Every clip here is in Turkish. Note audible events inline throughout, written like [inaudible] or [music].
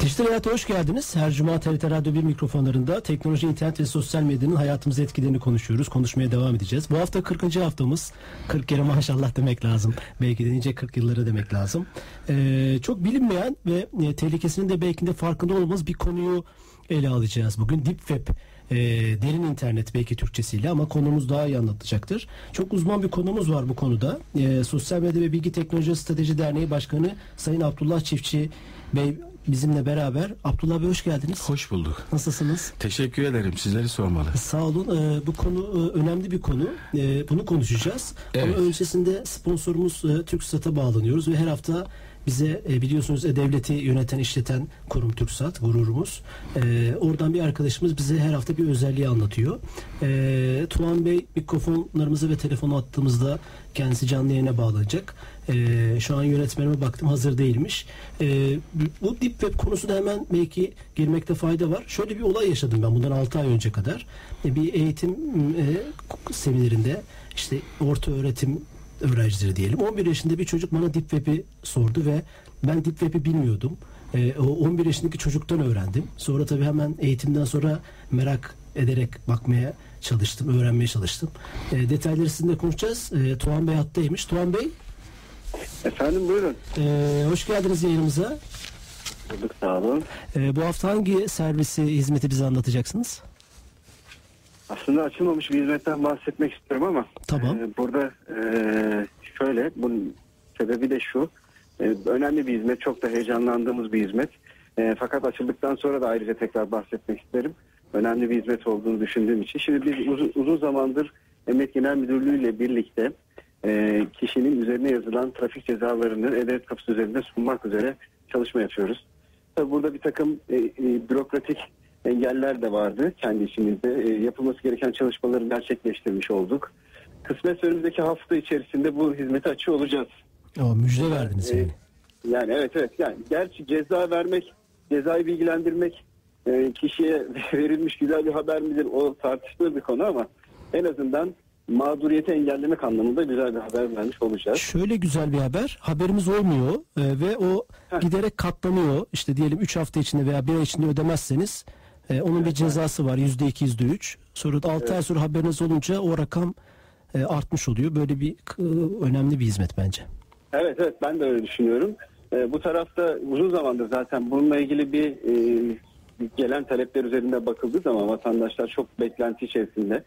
Dijital Hayat'a hoş geldiniz. Her cuma TRT Radyo 1 mikrofonlarında teknoloji, internet ve sosyal medyanın hayatımıza etkilerini konuşuyoruz. Konuşmaya devam edeceğiz. Bu hafta 40. haftamız. 40 kere maşallah demek lazım. Belki de nice 40 yıllara demek lazım. Ee, çok bilinmeyen ve e, tehlikesinin de belki de farkında olmamız bir konuyu ele alacağız bugün. Deep Web e, derin internet belki Türkçesiyle ama konumuz daha iyi anlatacaktır. Çok uzman bir konumuz var bu konuda. E, Sosyal Medya ve Bilgi Teknoloji Strateji Derneği Başkanı Sayın Abdullah Çiftçi Bey bizimle beraber. Abdullah Bey hoş geldiniz. Hoş bulduk. Nasılsınız? Teşekkür ederim. Sizleri sormalı. Sağ olun. Ee, bu konu e, önemli bir konu. Ee, bunu konuşacağız. Evet. Ama öncesinde sponsorumuz e, TürkSat'a bağlanıyoruz ve her hafta bize e, biliyorsunuz e, devleti yöneten işleten kurum TürkSat gururumuz. Ee, oradan bir arkadaşımız bize her hafta bir özelliği anlatıyor. Ee, Tuğan Bey mikrofonlarımızı ve telefonu attığımızda kendisi canlı yayına bağlanacak. Ee, şu an yönetmenime baktım hazır değilmiş. Ee, bu Deep Web konusuna hemen belki girmekte fayda var. Şöyle bir olay yaşadım ben bundan 6 ay önce kadar. Ee, bir eğitim e, seminerinde işte orta öğretim öğrencileri diyelim. 11 yaşında bir çocuk bana Deep Web'i sordu ve ben Deep Web'i bilmiyordum. Ee, o 11 yaşındaki çocuktan öğrendim. Sonra tabii hemen eğitimden sonra merak ederek bakmaya çalıştım, öğrenmeye çalıştım. Ee, detayları sizinle konuşacağız. Ee, Tuğan Bey hattaymış. Tuğan Bey, Efendim buyurun. e, hoş geldiniz yayınımıza. Bulduk sağ olun. E, bu hafta hangi servisi, hizmeti bize anlatacaksınız? Aslında açılmamış bir hizmetten bahsetmek istiyorum ama Tamam. e, burada e, şöyle bunun sebebi de şu. E, önemli bir hizmet, çok da heyecanlandığımız bir hizmet. E, fakat açıldıktan sonra da ayrıca tekrar bahsetmek isterim. Önemli bir hizmet olduğunu düşündüğüm için. Şimdi biz uzun, uzun zamandır Emniyet Genel Müdürlüğü ile birlikte e, kişinin üzerine yazılan trafik cezalarını E-Devlet kapısı üzerinde sunmak üzere çalışma yapıyoruz. Tabii burada bir takım e, e, bürokratik engeller de vardı kendi içimizde. E, yapılması gereken çalışmaları gerçekleştirmiş olduk. Kısmet önümüzdeki hafta içerisinde bu hizmeti açıyor olacağız. O, müjde verdiniz E, yani. yani evet evet yani gerçi ceza vermek, cezayı bilgilendirmek e, kişiye [laughs] verilmiş güzel bir haber midir o tartışılır bir konu ama en azından mağduriyeti engellemek anlamında güzel bir haber vermiş olacağız. Şöyle güzel bir haber. Haberimiz olmuyor e, ve o Heh. giderek katlanıyor. İşte diyelim 3 hafta içinde veya 1 ay içinde ödemezseniz e, onun bir cezası var. %2, %3. Sonra da 6 ay sonra haberiniz olunca o rakam e, artmış oluyor. Böyle bir e, önemli bir hizmet bence. Evet evet ben de öyle düşünüyorum. Ee, bu tarafta uzun zamandır zaten bununla ilgili bir e, gelen talepler üzerinde bakıldığı zaman vatandaşlar çok beklenti içerisinde.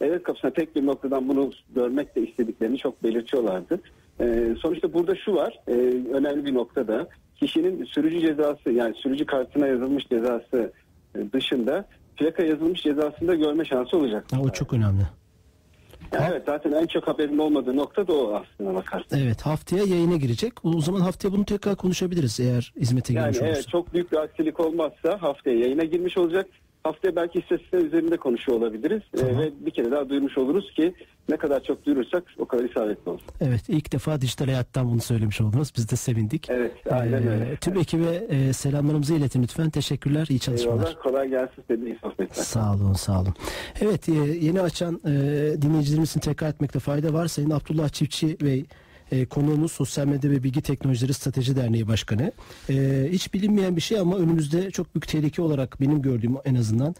Evet kapısına tek bir noktadan bunu görmek de istediklerini çok belirtiyorlardı. Ee, sonuçta burada şu var e, önemli bir noktada kişinin sürücü cezası yani sürücü kartına yazılmış cezası e, dışında plaka yazılmış cezasını da görme şansı olacak. Ha, o çok önemli. Yani evet zaten en çok haberin olmadığı nokta da o aslında bakarsan. Evet haftaya yayına girecek. O zaman haftaya bunu tekrar konuşabiliriz eğer hizmete Yani girmiş olursa. evet çok büyük bir aksilik olmazsa haftaya yayına girmiş olacak. Haftaya belki istatistikler üzerinde konuşuyor olabiliriz. Ee, Tamam. ve bir kere daha duyurmuş oluruz ki ne kadar çok duyurursak o kadar isabetli olur. Evet ilk defa dijital hayattan bunu söylemiş oldunuz. Biz de sevindik. Evet aynen Ee, öyle. Tüm ekibe e, selamlarımızı iletin lütfen. Teşekkürler. iyi çalışmalar. Eyvallah kolay gelsin size iyi sohbetler. Sağ olun, sağ olun. Evet, e, yeni açan e, dinleyicilerimizin tekrar etmekte fayda var. Sayın Abdullah Çiftçi Bey e, konuğumuz Sosyal Medya ve Bilgi Teknolojileri Strateji Derneği Başkanı. E, hiç bilinmeyen bir şey ama önümüzde çok büyük tehlike olarak benim gördüğüm en azından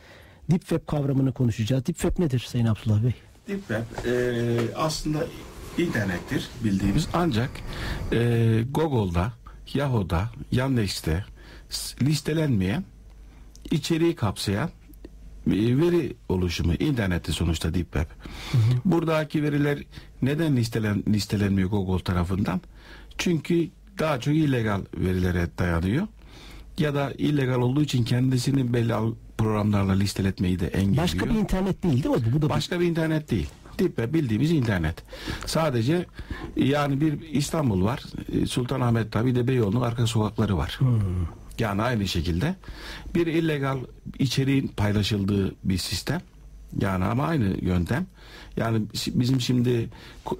Deep Web kavramını konuşacağız. Deep Web nedir Sayın Abdullah Bey? Deep Web e, aslında internettir bildiğimiz ancak e, Google'da, Yahoo'da, Yandex'te listelenmeyen içeriği kapsayan e, veri oluşumu internette sonuçta Deep Web. Buradaki veriler neden listelen, listelenmiyor Google tarafından? Çünkü daha çok illegal verilere dayanıyor. Ya da illegal olduğu için kendisini belli programlarla listeletmeyi de engelliyor. Başka bir internet değil değil mi? bu? Da Başka bir internet değil. Web bildiğimiz internet. Sadece yani bir İstanbul var. e, Sultanahmet'te bir de Beyoğlu'nun arka sokakları var. Yani aynı şekilde bir illegal içeriğin paylaşıldığı bir sistem. Yani ama aynı yöntem. Yani bizim şimdi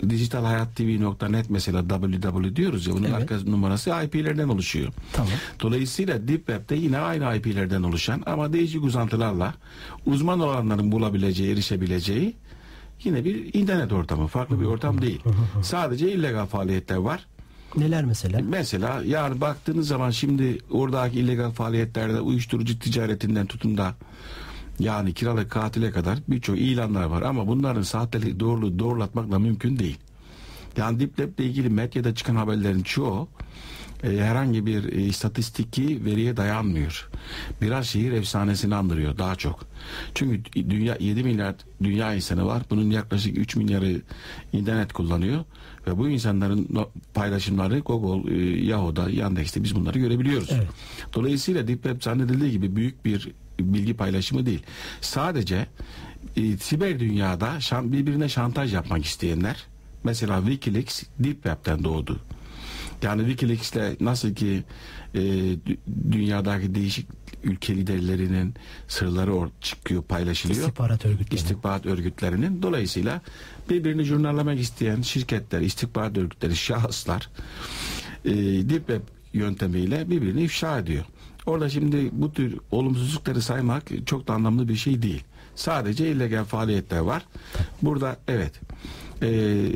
dijitalhayattv.net mesela www diyoruz ya bunun evet. arka numarası IP'lerden oluşuyor. Tamam. Dolayısıyla Deep Web'de yine aynı IP'lerden oluşan ama değişik uzantılarla uzman olanların bulabileceği, erişebileceği yine bir internet ortamı. Farklı bir ortam değil. Sadece illegal faaliyetler var. Neler mesela? Mesela yani baktığınız zaman şimdi oradaki illegal faaliyetlerde uyuşturucu ticaretinden tutun da yani kiralık katile kadar birçok ilanlar var ama bunların sahtelik doğruluğu doğrulatmak da mümkün değil. Yani Deep ilgili medyada çıkan haberlerin çoğu e, herhangi bir e, istatistiki veriye dayanmıyor. Biraz şehir efsanesini andırıyor daha çok. Çünkü dünya 7 milyar dünya insanı var. Bunun yaklaşık 3 milyarı internet kullanıyor ve bu insanların paylaşımları Google, e, Yahoo'da, Yandex'te biz bunları görebiliyoruz. Evet. Dolayısıyla Deep Web zannedildiği gibi büyük bir bilgi paylaşımı değil. Sadece e, siber dünyada şan, birbirine şantaj yapmak isteyenler mesela Wikileaks Deep Web'ten doğdu. Yani Wikileaks'le nasıl ki e, dünyadaki değişik ülke liderlerinin sırları or çıkıyor, paylaşılıyor. İstihbarat örgütleri. İstihbarat örgütlerinin. Dolayısıyla birbirini jurnalamak isteyen şirketler, istihbarat örgütleri, şahıslar e, Deep Web yöntemiyle birbirini ifşa ediyor. Orada şimdi bu tür olumsuzlukları saymak çok da anlamlı bir şey değil. Sadece illegal faaliyetler var. Burada evet e,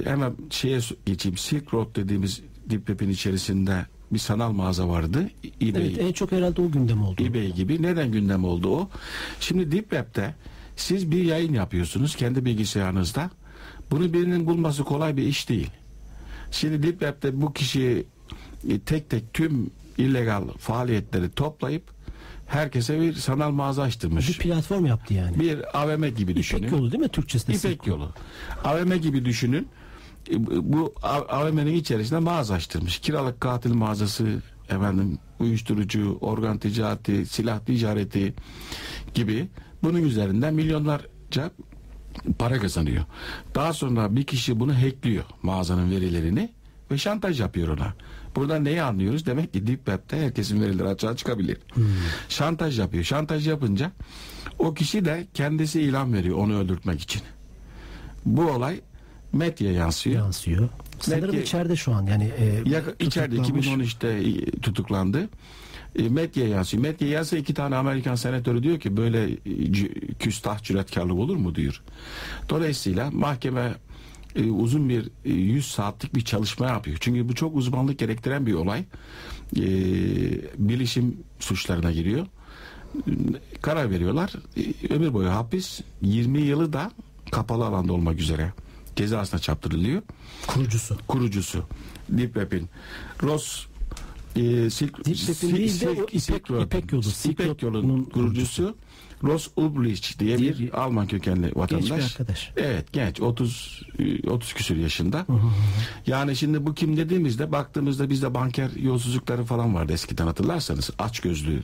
hemen şeye geçeyim Silk Road dediğimiz Deep Web'in içerisinde bir sanal mağaza vardı. eBay, evet en çok herhalde o gündem oldu. eBay gibi. Neden gündem oldu o? Şimdi Deep Web'de siz bir yayın yapıyorsunuz kendi bilgisayarınızda. Bunu birinin bulması kolay bir iş değil. Şimdi Deep Web'de bu kişi e, tek tek tüm illegal faaliyetleri toplayıp herkese bir sanal mağaza açtırmış. Bir platform yaptı yani. Bir AVM gibi düşünün. İpek yolu değil mi Türkçesinde? İpek yolu. AVM gibi düşünün. E, bu AVM'nin içerisinde mağaza açtırmış. Kiralık katil mağazası, efendim uyuşturucu, organ ticareti, silah ticareti gibi bunun üzerinden milyonlarca para kazanıyor. Daha sonra bir kişi bunu hackliyor mağazanın verilerini ve şantaj yapıyor ona. Buradan neyi anlıyoruz? Demek ki Deep Web'de herkesin verileri açığa çıkabilir. Hmm. Şantaj yapıyor. Şantaj yapınca o kişi de kendisi ilan veriyor onu öldürtmek için. Bu olay medyaya yansıyor. Yansıyor. Sanırım Medya, içeride şu an yani e, ya, içeride 2013'te e, tutuklandı. E, medyaya yansıyor. Medyaya yazsa iki tane Amerikan senatörü diyor ki böyle e, küstah cüretkarlık olur mu diyor. Dolayısıyla mahkeme e, uzun bir e, 100 saatlik bir çalışma yapıyor. Çünkü bu çok uzmanlık gerektiren bir olay. E, bilişim suçlarına giriyor. Karar veriyorlar. E, ömür boyu hapis 20 yılı da kapalı alanda olmak üzere cezasına çarptırılıyor. Kurucusu. Kurucusu. Deep Web'in. Ross e, Silk, Deep Web'in değil de o İpek, İpek yolu. İpek yolunun kurucusu. Ross Ulbricht diye, bir, bir Alman kökenli vatandaş. Genç bir arkadaş. Evet genç 30 30 küsür yaşında. Yani şimdi bu kim dediğimizde baktığımızda bizde banker yolsuzlukları falan vardı eskiden hatırlarsanız aç gözlü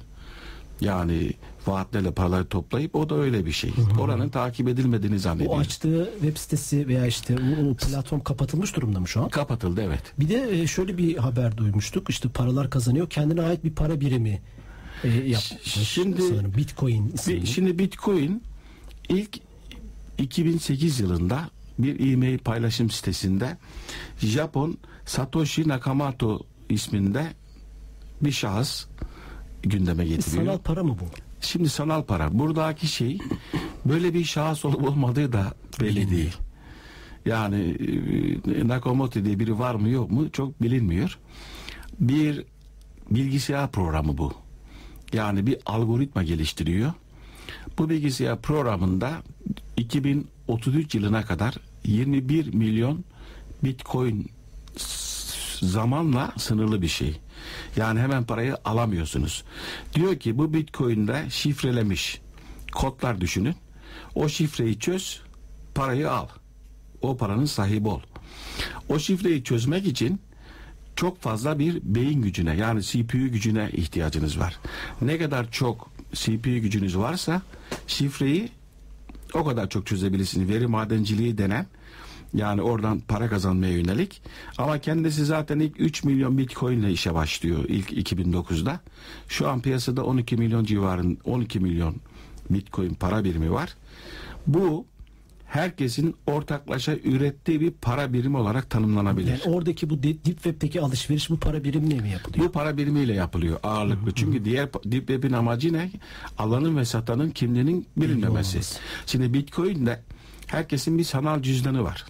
yani vaatlerle paraları toplayıp o da öyle bir şey. Hı hı. Oranın takip edilmediğini zannediyor. O açtığı web sitesi veya işte o, o platform kapatılmış durumda mı şu an? Kapatıldı evet. Bir de e, şöyle bir haber duymuştuk. İşte paralar kazanıyor. Kendine ait bir para birimi e, yapmış. Şimdi sanırım Bitcoin isimli. Şimdi Bitcoin ilk 2008 yılında bir e-mail paylaşım sitesinde Japon Satoshi Nakamoto isminde bir şahıs gündeme getiriyor. Sanal para mı bu? Şimdi sanal para. Buradaki şey böyle bir şahıs olup olmadığı da belli değil. Yani e, Nakamoto diye biri var mı yok mu çok bilinmiyor. Bir bilgisayar programı bu. Yani bir algoritma geliştiriyor. Bu bilgisayar programında 2033 yılına kadar 21 milyon bitcoin zamanla sınırlı bir şey. Yani hemen parayı alamıyorsunuz. Diyor ki bu bitcoin'de şifrelemiş kodlar düşünün. O şifreyi çöz, parayı al. O paranın sahibi ol. O şifreyi çözmek için çok fazla bir beyin gücüne yani CPU gücüne ihtiyacınız var. Ne kadar çok CPU gücünüz varsa şifreyi o kadar çok çözebilirsiniz. Veri madenciliği denen yani oradan para kazanmaya yönelik. Ama kendisi zaten ilk 3 milyon bitcoin ile işe başlıyor ilk 2009'da. Şu an piyasada 12 milyon civarın 12 milyon bitcoin para birimi var. Bu herkesin ortaklaşa ürettiği bir para birimi olarak tanımlanabilir. Yani oradaki bu deep web'teki alışveriş bu para birimle mi yapılıyor? Bu para birimiyle yapılıyor ağırlıklı. Çünkü diğer deep web'in amacı ne? Alanın ve satanın kimliğinin bilinmemesi. Şimdi Bitcoin'de herkesin bir sanal cüzdanı var.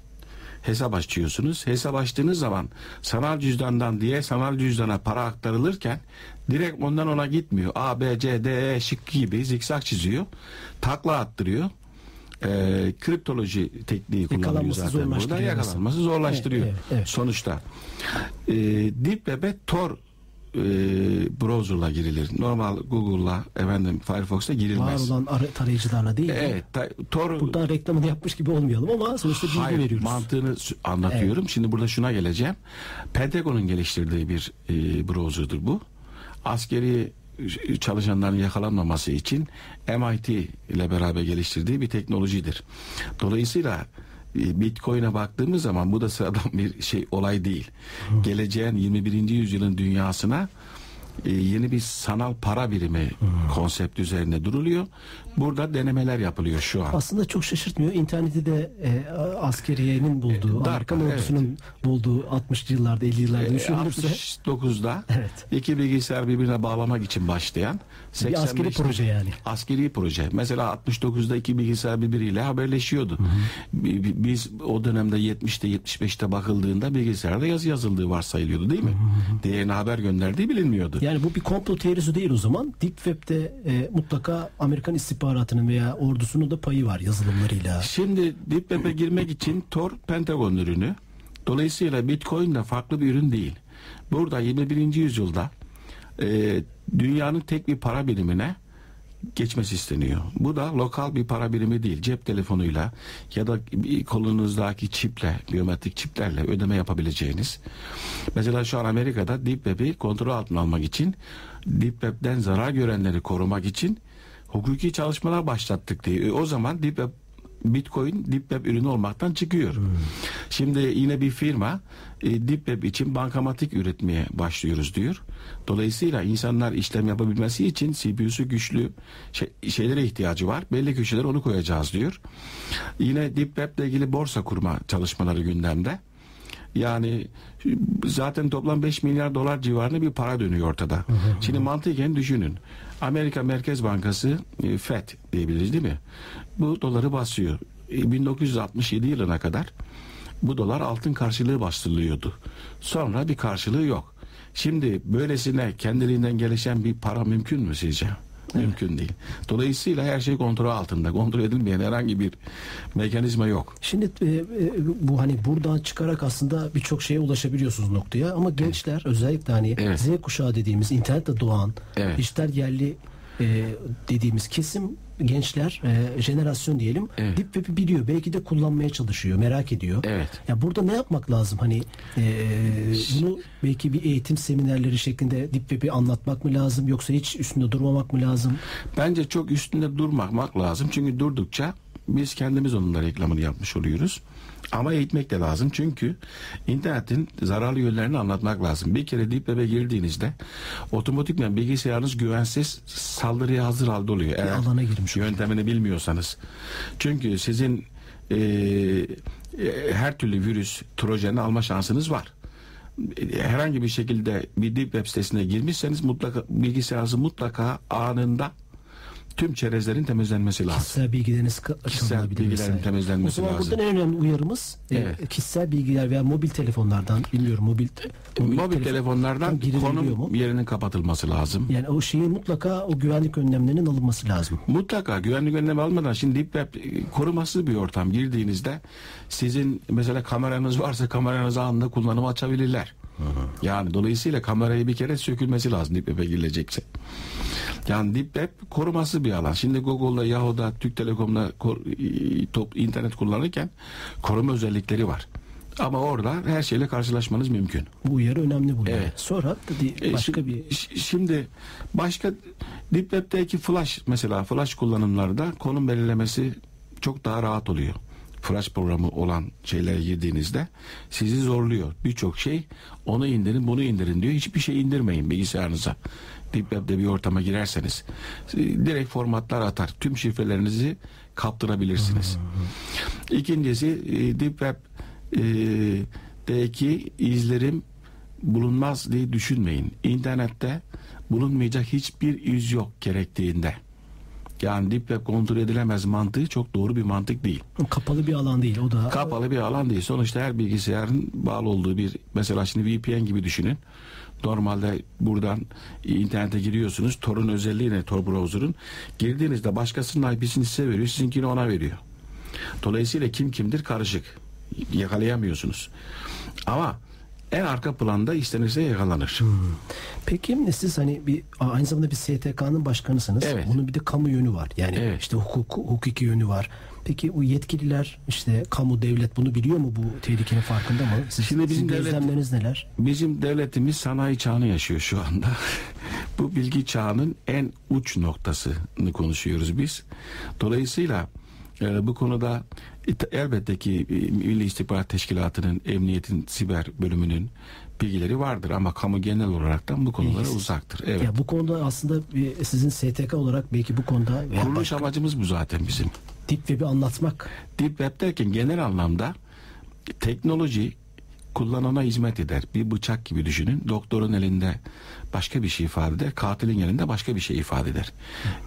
Hesap açıyorsunuz. Hesap açtığınız zaman sanal cüzdandan diğer sanal cüzdana para aktarılırken direkt ondan ona gitmiyor. A, B, C, D, E şıkkı gibi zikzak çiziyor. Takla attırıyor. Ee, kriptoloji tekniği Yakalanması zaten burada. Yakalanması zorlaştırıyor. Evet, evet, evet. Sonuçta. Ee, Deep Web'e Tor e, browser'la girilir. Normal Google'la efendim Firefox'ta Var girilmez. olan ara- tarayıcılarla değil. Evet, ta- Tor Buradan reklamını yapmış gibi olmayalım ama sonuçta bilgi Hayır, veriyoruz. mantığını anlatıyorum. Şimdi burada şuna geleceğim. Pentagon'un geliştirdiği bir e, browser'dır bu. Askeri e, çalışanların yakalanmaması için MIT ile beraber geliştirdiği bir teknolojidir. Dolayısıyla Bitcoin'e baktığımız zaman bu da sıradan bir şey olay değil. Geleceğin 21. yüzyılın dünyasına e, yeni bir sanal para birimi konsept üzerine duruluyor. Burada denemeler yapılıyor şu an. Aslında çok şaşırtmıyor. İnterneti de e, askeriyenin bulduğu, Dark, Amerikan evet. ordusunun bulduğu 60'lı yıllarda, 50'li yıllarda E, düşünülürse 69'da Evet. iki bilgisayar birbirine bağlamak için başlayan bir askeri 85'te proje yani. Askeri proje. Mesela 69'da iki bilgisayar birbiriyle haberleşiyordu. Bi- bi- Biz o dönemde 70'te 75'te bakıldığında bilgisayarda yazı yazıldığı varsayılıyordu değil mi? Diğerine haber gönderdiği bilinmiyordu. Yani bu bir komplo teorisi değil o zaman. Deep Web'de e, mutlaka Amerikan istihbaratının veya ordusunun da payı var yazılımlarıyla. Şimdi Deep Web'e girmek için Tor Pentagon ürünü. Dolayısıyla Bitcoin de farklı bir ürün değil. Burada 21. yüzyılda e, dünyanın tek bir para birimine geçmesi isteniyor. Bu da lokal bir para birimi değil. Cep telefonuyla ya da kolunuzdaki çiple, biyometrik çiplerle ödeme yapabileceğiniz. Mesela şu an Amerika'da Deep Web'i kontrol altına almak için Deep Web'den zarar görenleri korumak için hukuki çalışmalar başlattık diye. E, O zaman Deep Web Bitcoin Deep Web ürünü olmaktan çıkıyor. Şimdi yine bir firma e, Deep Web için bankamatik üretmeye başlıyoruz diyor. Dolayısıyla insanlar işlem yapabilmesi için CPU'su güçlü şey- şeylere ihtiyacı var. Belli köşelere onu koyacağız diyor. Yine Deep Web ile ilgili borsa kurma çalışmaları gündemde. Yani zaten toplam 5 milyar dolar civarında bir para dönüyor ortada. Şimdi mantıken düşünün. Amerika Merkez Bankası e, FED diyebiliriz değil mi? Bu doları basıyor. E, 1967 yılına kadar bu dolar altın karşılığı bastırılıyordu. Sonra bir karşılığı yok. Şimdi böylesine kendiliğinden gelişen bir para mümkün mü sizce? [laughs] Mümkün değil. Dolayısıyla her şey kontrol altında. Kontrol edilmeyen herhangi bir mekanizma yok. Şimdi e, e, bu hani buradan çıkarak aslında birçok şeye ulaşabiliyorsunuz noktaya ama gençler özellikle hani Evet. Z kuşağı dediğimiz internetle doğan Evet. dijital yerli e, dediğimiz kesim gençler e, jenerasyon diyelim Evet. Deep Web'i biliyor belki de kullanmaya çalışıyor merak ediyor. Evet. Ya burada ne yapmak lazım hani e, bunu belki bir eğitim seminerleri şeklinde Deep Web'i anlatmak mı lazım yoksa hiç üstünde durmamak mı lazım? Bence çok üstünde durmak lazım. Çünkü durdukça biz kendimiz onun da reklamını yapmış oluyoruz. Ama eğitmek de lazım. Çünkü internetin zararlı yönlerini anlatmak lazım. Bir kere Deep Web'e girdiğinizde otomatikman bilgisayarınız güvensiz saldırıya hazır halde oluyor. Eğer alana girmiş oluyor. yöntemini bilmiyorsanız. Çünkü sizin e, e, her türlü virüs, trojeni alma şansınız var herhangi bir şekilde bir deep web sitesine girmişseniz mutlaka bilgisayarınızı mutlaka anında tüm çerezlerin temizlenmesi lazım. Kişisel bilgileriniz Kişisel bilgilerin temizlenmesi O zaman lazım. burada en önemli uyarımız e, Evet. kişisel bilgiler veya mobil telefonlardan bilmiyorum mobil Mobil, telefon- telefonlardan konum mu? yerinin kapatılması lazım. Yani o şeyin mutlaka o güvenlik önlemlerinin alınması lazım. Mutlaka güvenlik önlemi almadan şimdi deep web e, korumasız bir ortam girdiğinizde sizin mesela kameranız varsa kameranızı anında kullanıma açabilirler. Yani dolayısıyla kamerayı bir kere sökülmesi lazım deep web'e girilecekse. Yani deep web koruması bir alan. Şimdi Google'da, Yahoo'da, Türk Telekom'da top, internet kullanırken koruma özellikleri var. Ama orada her şeyle karşılaşmanız mümkün. Bu uyarı önemli burada. Evet. Sonra dedi başka bir şi- Şimdi başka Deep Web'deki flash mesela flash kullanımlarda konum belirlemesi çok daha rahat oluyor. Flash programı olan şeyler girdiğinizde sizi zorluyor. Birçok şey onu indirin bunu indirin diyor. Hiçbir şey indirmeyin bilgisayarınıza. Deep Web'de bir ortama girerseniz e, direkt formatlar atar. Tüm şifrelerinizi kaptırabilirsiniz. İkincisi e, Deep Web deki izlerim bulunmaz diye düşünmeyin. İnternette bulunmayacak hiçbir iz yok gerektiğinde. Yani Deep Web kontrol edilemez mantığı çok doğru bir mantık değil. Kapalı bir alan değil o da. Kapalı bir alan değil. Sonuçta her bilgisayarın bağlı olduğu bir mesela şimdi VPN gibi düşünün. Normalde buradan internete giriyorsunuz. Tor'un özelliği ne? Tor browser'ın. Girdiğinizde başkasının IP'sini size veriyor. Sizinkini ona veriyor. Dolayısıyla kim kimdir karışık. Yakalayamıyorsunuz. Ama en arka planda istenirse yakalanır. Hmm. Peki siz hani bir aynı zamanda bir STK'nın başkanısınız. Evet. Bunun bir de kamu yönü var. Yani Evet. işte hukuk hukuki yönü var. Peki bu yetkililer işte kamu devlet bunu biliyor mu bu tehlikenin farkında mı? Siz, Şimdi bizim sizin devlet- gözlemleriniz neler? Bizim devletimiz sanayi çağını yaşıyor şu anda. [laughs] Bu bilgi çağının en uç noktasını konuşuyoruz biz. Dolayısıyla e, bu konuda elbette ki e, Milli İstihbarat Teşkilatı'nın, emniyetin siber bölümünün bilgileri vardır ama kamu genel olaraktan bu konulara Bilgisiz. uzaktır. Evet. Ya bu konuda aslında sizin STK olarak belki bu konuda Kuruluş başka amacımız bu zaten bizim. Deep Web'i anlatmak Deep Web derken genel anlamda teknoloji kullanana hizmet eder. Bir bıçak gibi düşünün. Doktorun elinde başka bir şey ifade eder. Katilin elinde başka bir şey ifade eder.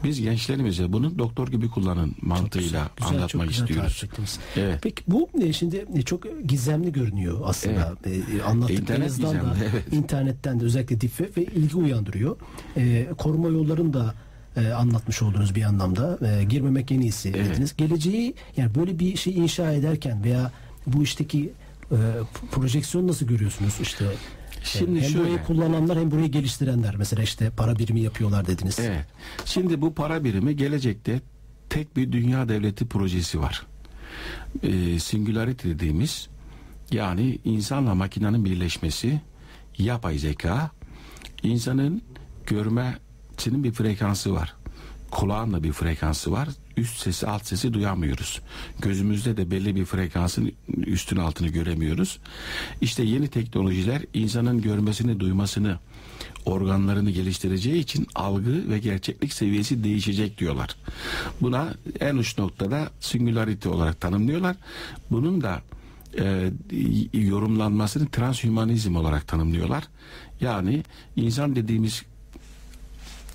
Biz gençlerimize bunu doktor gibi kullanın mantığıyla güzel, çok anlatmak güzel istiyoruz. tarif ettiniz. Evet. Peki bu e, şimdi e, çok gizemli görünüyor aslında. E, Anlattıklarınızdan İnternet da evet. internetten de özellikle Web ve ilgi uyandırıyor. E, koruma yollarını da e, anlatmış oldunuz bir anlamda. E, girmemek en iyisi Evet. dediniz. Geleceği yani böyle bir şey inşa ederken veya bu işteki e, projeksiyonu nasıl görüyorsunuz? İşte e, Şimdi hem şöyle. burayı kullananlar hem burayı geliştirenler. Mesela işte para birimi yapıyorlar dediniz. Evet. Şimdi bu para birimi gelecekte tek bir dünya devleti projesi var. Ee, singularity dediğimiz yani insanla makinenin birleşmesi yapay zeka insanın görmesinin bir frekansı var. Kulağın da bir frekansı var. Üst sesi alt sesi duyamıyoruz. Gözümüzde de belli bir frekansın üstün altını göremiyoruz. İşte yeni teknolojiler insanın görmesini duymasını organlarını geliştireceği için algı ve gerçeklik seviyesi değişecek diyorlar. Buna en uç noktada singularity olarak tanımlıyorlar. Bunun da e, yorumlanmasını transhümanizm olarak tanımlıyorlar. Yani insan dediğimiz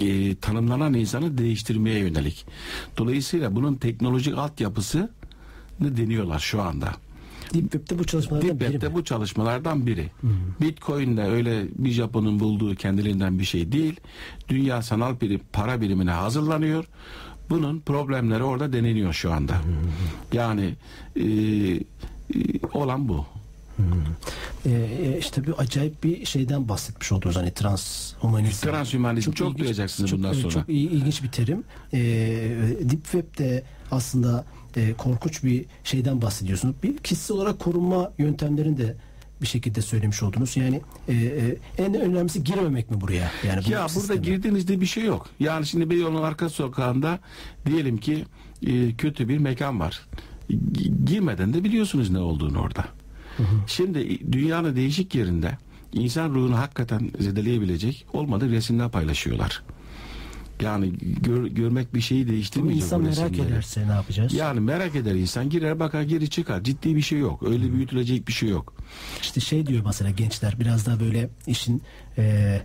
e, tanımlanan insanı değiştirmeye yönelik. Dolayısıyla bunun teknolojik altyapısı ne deniyorlar şu anda. Deep Web'de bu çalışmalardan Deep biri Web'de mi? bu çalışmalardan biri. Bitcoin de öyle bir Japon'un bulduğu kendiliğinden bir şey değil. Dünya sanal birim, para birimine hazırlanıyor. Bunun problemleri orada deneniyor şu anda. Yani e, e, olan bu. Ee, işte bir acayip bir şeyden bahsetmiş oldunuz hani transhumanizm. Transhümanizm çok duyacaksınız çok, bundan evet, sonra. Çok il- ilginç bir terim. Ee, Deep Web de aslında e, korkunç bir şeyden bahsediyorsunuz. Bir kişisel olarak korunma yöntemlerini de bir şekilde söylemiş oldunuz. Yani e, e, en önemlisi girmemek mi buraya? Yani bu Ya burada sisteme? girdiğinizde bir şey yok. Yani şimdi Beyoğlu'nun arka sokağında diyelim ki e, kötü bir mekan var. G- girmeden de biliyorsunuz ne olduğunu orada. Şimdi dünyanın değişik yerinde insan ruhunu hakikaten zedeleyebilecek olmadığı resimler paylaşıyorlar. Yani gör- görmek bir şeyi Ama değiştirmeyecek insan o merak resimleri. ederse ne yapacağız? Yani merak eder insan girer bakar geri çıkar. Ciddi bir şey yok. Öyle büyütülecek bir şey yok. İşte şey diyor mesela gençler biraz daha böyle işin e,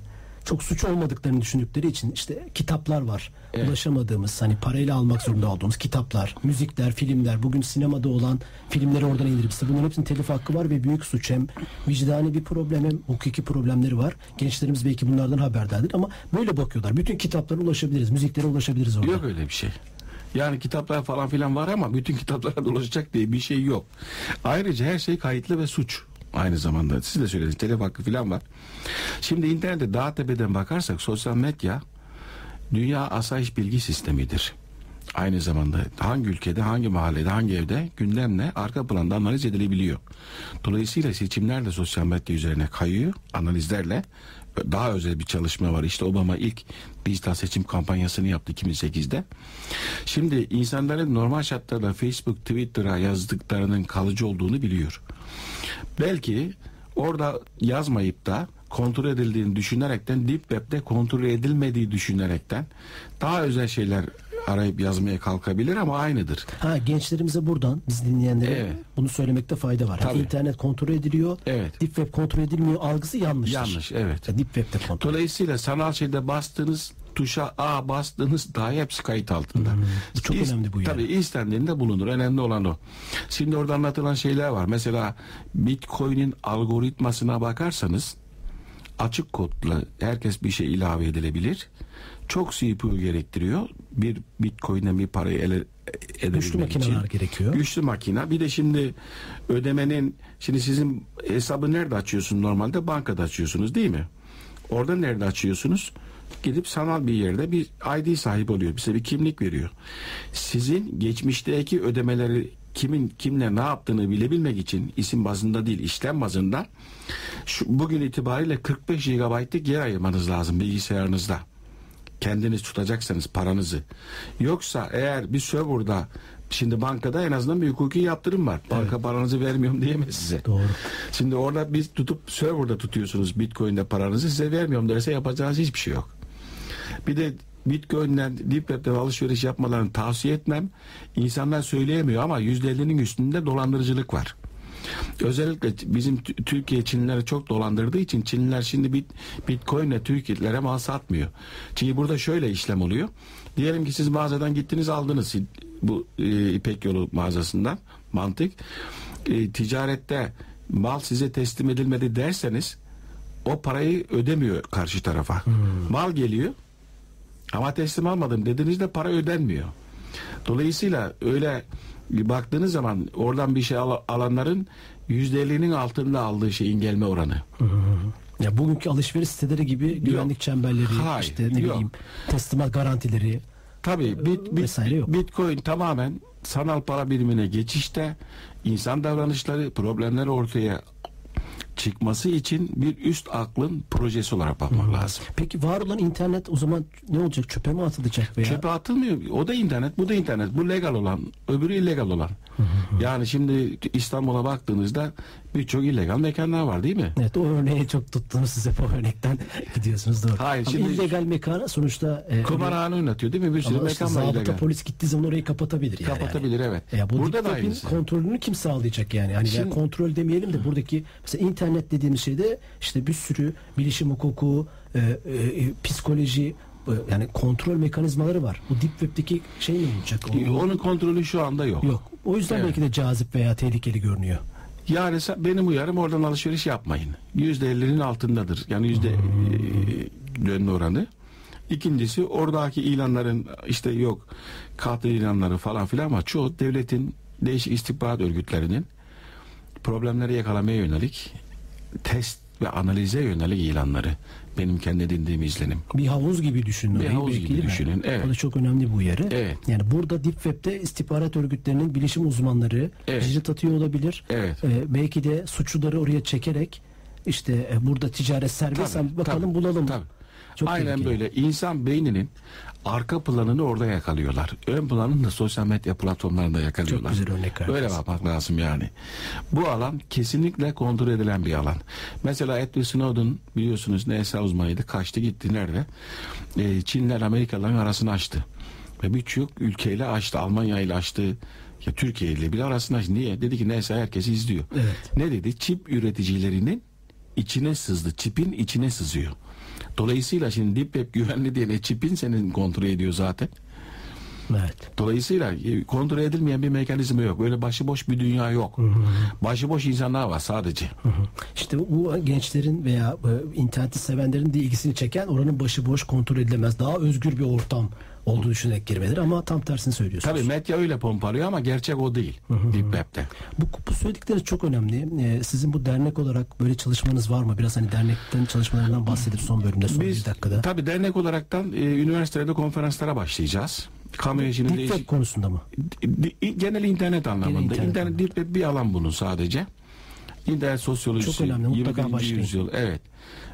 çok suç olmadıklarını düşündükleri için işte kitaplar var. Evet. Ulaşamadığımız hani parayla almak zorunda olduğumuz kitaplar, müzikler, filmler, bugün sinemada olan filmleri oradan indirip bunların hepsinin telif hakkı var ve büyük suç hem vicdani bir problem hem hukuki problemleri var. Gençlerimiz belki bunlardan haberdardır ama böyle bakıyorlar. Bütün kitaplara ulaşabiliriz, müziklere ulaşabiliriz orada. Yok öyle bir şey. Yani kitaplar falan filan var ama bütün kitaplara dolaşacak diye bir şey yok. Ayrıca her şey kayıtlı ve suç. Aynı zamanda siz de söylediniz telef hakkı filan var. Şimdi internette daha tepeden bakarsak sosyal medya dünya asayiş bilgi sistemidir. Aynı zamanda hangi ülkede, hangi mahallede, hangi evde gündemle arka planda analiz edilebiliyor. Dolayısıyla seçimler de sosyal medya üzerine kayıyor analizlerle daha özel bir çalışma var. İşte Obama ilk dijital seçim kampanyasını yaptı 2008'de. Şimdi insanların normal şartlarda Facebook, Twitter'a yazdıklarının kalıcı olduğunu biliyor. Belki orada yazmayıp da kontrol edildiğini düşünerekten Deep Web'de kontrol edilmediği düşünerekten daha özel şeyler arayıp yazmaya kalkabilir ama aynıdır. Ha gençlerimize buradan biz dinleyenlere Evet. bunu söylemekte fayda var. Yani Tabii. internet kontrol ediliyor. Evet. Deep web kontrol edilmiyor algısı yanlıştır. Yanlış, evet. Ya Deep web'de kontrol. Dolayısıyla sanal şeyde bastığınız tuşa A bastığınız dahi hepsi kayıt altında. bu çok önemli bu yani. Tabii istendiğinde bulunur. Önemli olan o. Şimdi orada anlatılan şeyler var. Mesela Bitcoin'in algoritmasına bakarsanız açık kodla herkes bir şey ilave edilebilir. Çok CPU gerektiriyor. Bir Bitcoin'e bir parayı ele edebilmek Güçlü makineler için. gerekiyor. Güçlü makine. Bir de şimdi ödemenin şimdi sizin hesabı nerede açıyorsunuz normalde? Bankada açıyorsunuz değil mi? Orada nerede açıyorsunuz? Gidip sanal bir yerde bir ID sahibi oluyor. Bize bir kimlik veriyor. Sizin geçmişteki ödemeleri kimin kimle ne yaptığını bilebilmek için isim bazında değil işlem bazında şu, bugün itibariyle 45 GB'lık yer ayırmanız lazım bilgisayarınızda kendiniz tutacaksanız paranızı. Yoksa eğer bir serverda şimdi bankada en azından bir hukuki yaptırım var. Banka paranızı vermiyorum [laughs] diyemez size. Doğru. Şimdi orada biz tutup serverda tutuyorsunuz Bitcoin'de paranızı size vermiyorum derse yapacağınız hiçbir şey yok. Bir de Bitcoin'den Deep Web'den alışveriş yapmalarını tavsiye etmem. İnsanlar söyleyemiyor ama %50'nin üstünde dolandırıcılık var. Özellikle bizim Türkiye Çinlileri çok dolandırdığı için Çinliler şimdi bit, Bitcoin'le Türkiye'lilere mal satmıyor. Çünkü burada şöyle işlem oluyor. Diyelim ki siz mağazadan gittiniz aldınız bu e, İpek Yolu mağazasından mantık. E, ticarette mal size teslim edilmedi derseniz o parayı ödemiyor karşı tarafa. Mal geliyor ama teslim almadım dediğinizde para ödenmiyor. Dolayısıyla öyle baktığınız zaman oradan bir şey al- alanların %50'nin altında aldığı şeyin gelme oranı. Ya bugünkü alışveriş siteleri gibi güvenlik çemberleri, Hayır, işte ne yok. bileyim teslimat garantileri. Tabii bit, bit, Vesaire yok. Bitcoin tamamen sanal para birimine geçişte insan davranışları problemleri ortaya çıkması için bir üst aklın projesi olarak bakmak lazım. Peki var olan internet o zaman ne olacak? Çöpe mi atılacak veya? Çöpe atılmıyor. O da internet, bu da internet. Bu legal olan, öbürü illegal olan. yani şimdi İstanbul'a baktığınızda birçok illegal mekanlar var değil mi? Evet o örneği çok tuttunuz size bu örnekten [laughs] gidiyorsunuz doğru. Hayır, Ama şimdi- illegal mekana sonuçta e, Kumarhane oynatıyor değil mi? Bir sürü ama işte mekan var zabıta illegal. polis gittiği zaman orayı kapatabilir yani. Kapatabilir, evet. Ya bu Burada da aynısı. kontrolünü kim sağlayacak yani? Hani ya Şimdi- kontrol demeyelim de buradaki mesela internet dediğimiz şeyde işte bir sürü bilişim hukuku, e, e, psikoloji e, yani kontrol mekanizmaları var. Bu deep web'deki şey ne olacak? O- Onun kontrolü şu anda yok. Yok. O yüzden Evet. belki de cazip veya tehlikeli görünüyor. Yani benim uyarım oradan alışveriş yapmayın. Yüzde ellinin altındadır. Yani yüzde e, dönme oranı. İkincisi oradaki ilanların işte yok katil ilanları falan filan ama çoğu devletin değişik istihbarat örgütlerinin problemleri yakalamaya yönelik test ve analize yönelik ilanları. Benim kendi edindiğim izlenim. Bir havuz gibi düşünün. Bir havuz belki gibi mi? düşünün, evet. O da çok önemli bu uyarı. Evet. Yani burada Deep Web'de istihbarat örgütlerinin bilişim uzmanları Evet. cirit atıyor olabilir. Evet. Ee, belki de suçluları oraya çekerek işte e, burada ticaret serbest Tabii, bakalım tabii, bulalım. tabii. Çok Aynen tehlikeli. böyle. İnsan beyninin arka planını orada yakalıyorlar. Ön planını da sosyal medya platformlarında yakalıyorlar. Çok güzel örnek verdiniz. Böyle bakmak lazım yani. Bu alan kesinlikle kontrol edilen bir alan. Mesela Edward Snowden biliyorsunuz NSA uzmanıydı. Kaçtı gitti nerede? Ee, Çinler Amerikalıların arasını açtı. Ve birçok ülkeyle açtı. Almanya ile açtı. Ya Türkiye ile bile arasını açtı. Niye? Dedi ki NSA herkesi izliyor. Evet. Ne dedi? Çip üreticilerinin içine sızdı. Çipin içine sızıyor. Dolayısıyla şimdi Deep Web güvenli diye ne çipin senin kontrol ediyor zaten. Evet. Dolayısıyla e, kontrol edilmeyen bir mekanizma yok. Böyle başıboş bir dünya yok. Başıboş insanlar var sadece. İşte bu gençlerin veya e, interneti sevenlerin de ilgisini çeken oranın başıboş kontrol edilemez. Daha özgür bir ortam olduğu düşünerek girmeleri ama tam tersini söylüyorsunuz. Tabii medya öyle pompalıyor ama gerçek o değil. Deep Web'de. Bu, bu söyledikleriniz çok önemli. Ee, sizin bu dernek olarak böyle çalışmanız var mı? Biraz hani dernekten çalışmalarından bahsedip son bölümde son bir dakikada. tabii dernek olaraktan e, üniversitelerde konferanslara başlayacağız. Deep değişik... konusunda mı? Genel internet anlamında. internet internet. Deep Web bir alan bunun sadece. İnternet sosyolojisi, Çok önemli, mutlaka 21. başlayın. yüzyıl, evet.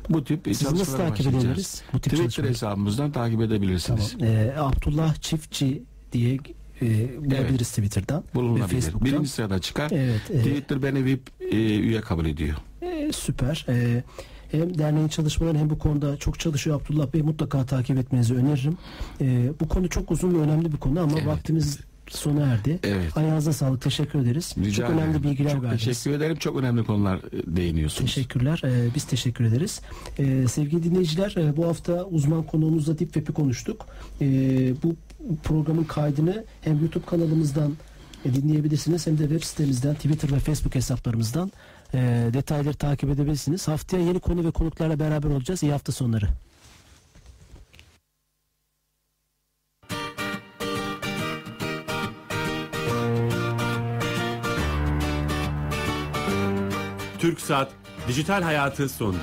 bu tip Sizi nasıl takip edebiliriz? Bu tip Twitter çalışmaları. hesabımızdan takip edebilirsiniz. Tamam. Ee, Abdullah Çiftçi diye e, bulabiliriz Twitter'dan ve Bulunabilir. Facebook'tan. Birinci sırada çıkar. Evet, e, Twitter beni VIP e, üye kabul ediyor. e, süper. E, hem derneğin çalışmalarını hem bu konuda çok çalışıyor Abdullah Bey. Mutlaka takip etmenizi öneririm. E, bu konu çok uzun ve önemli bir konu ama Evet. vaktimiz sona erdi. Evet. Ayağınıza sağlık. Teşekkür ederiz. Rica çok önemli bilgiler Çok verdiniz. teşekkür ederim. Çok önemli konular e, değiniyorsunuz. Teşekkürler. Ee, biz teşekkür ederiz. Ee, sevgili dinleyiciler e, bu hafta uzman konuğumuzla Deep Web'i konuştuk. Ee, bu programın kaydını hem YouTube kanalımızdan e, dinleyebilirsiniz hem de web sitemizden, Twitter ve Facebook hesaplarımızdan e, detayları takip edebilirsiniz. Haftaya yeni konu ve konuklarla beraber olacağız. İyi hafta sonları. TürkSat Dijital Hayatı sundu.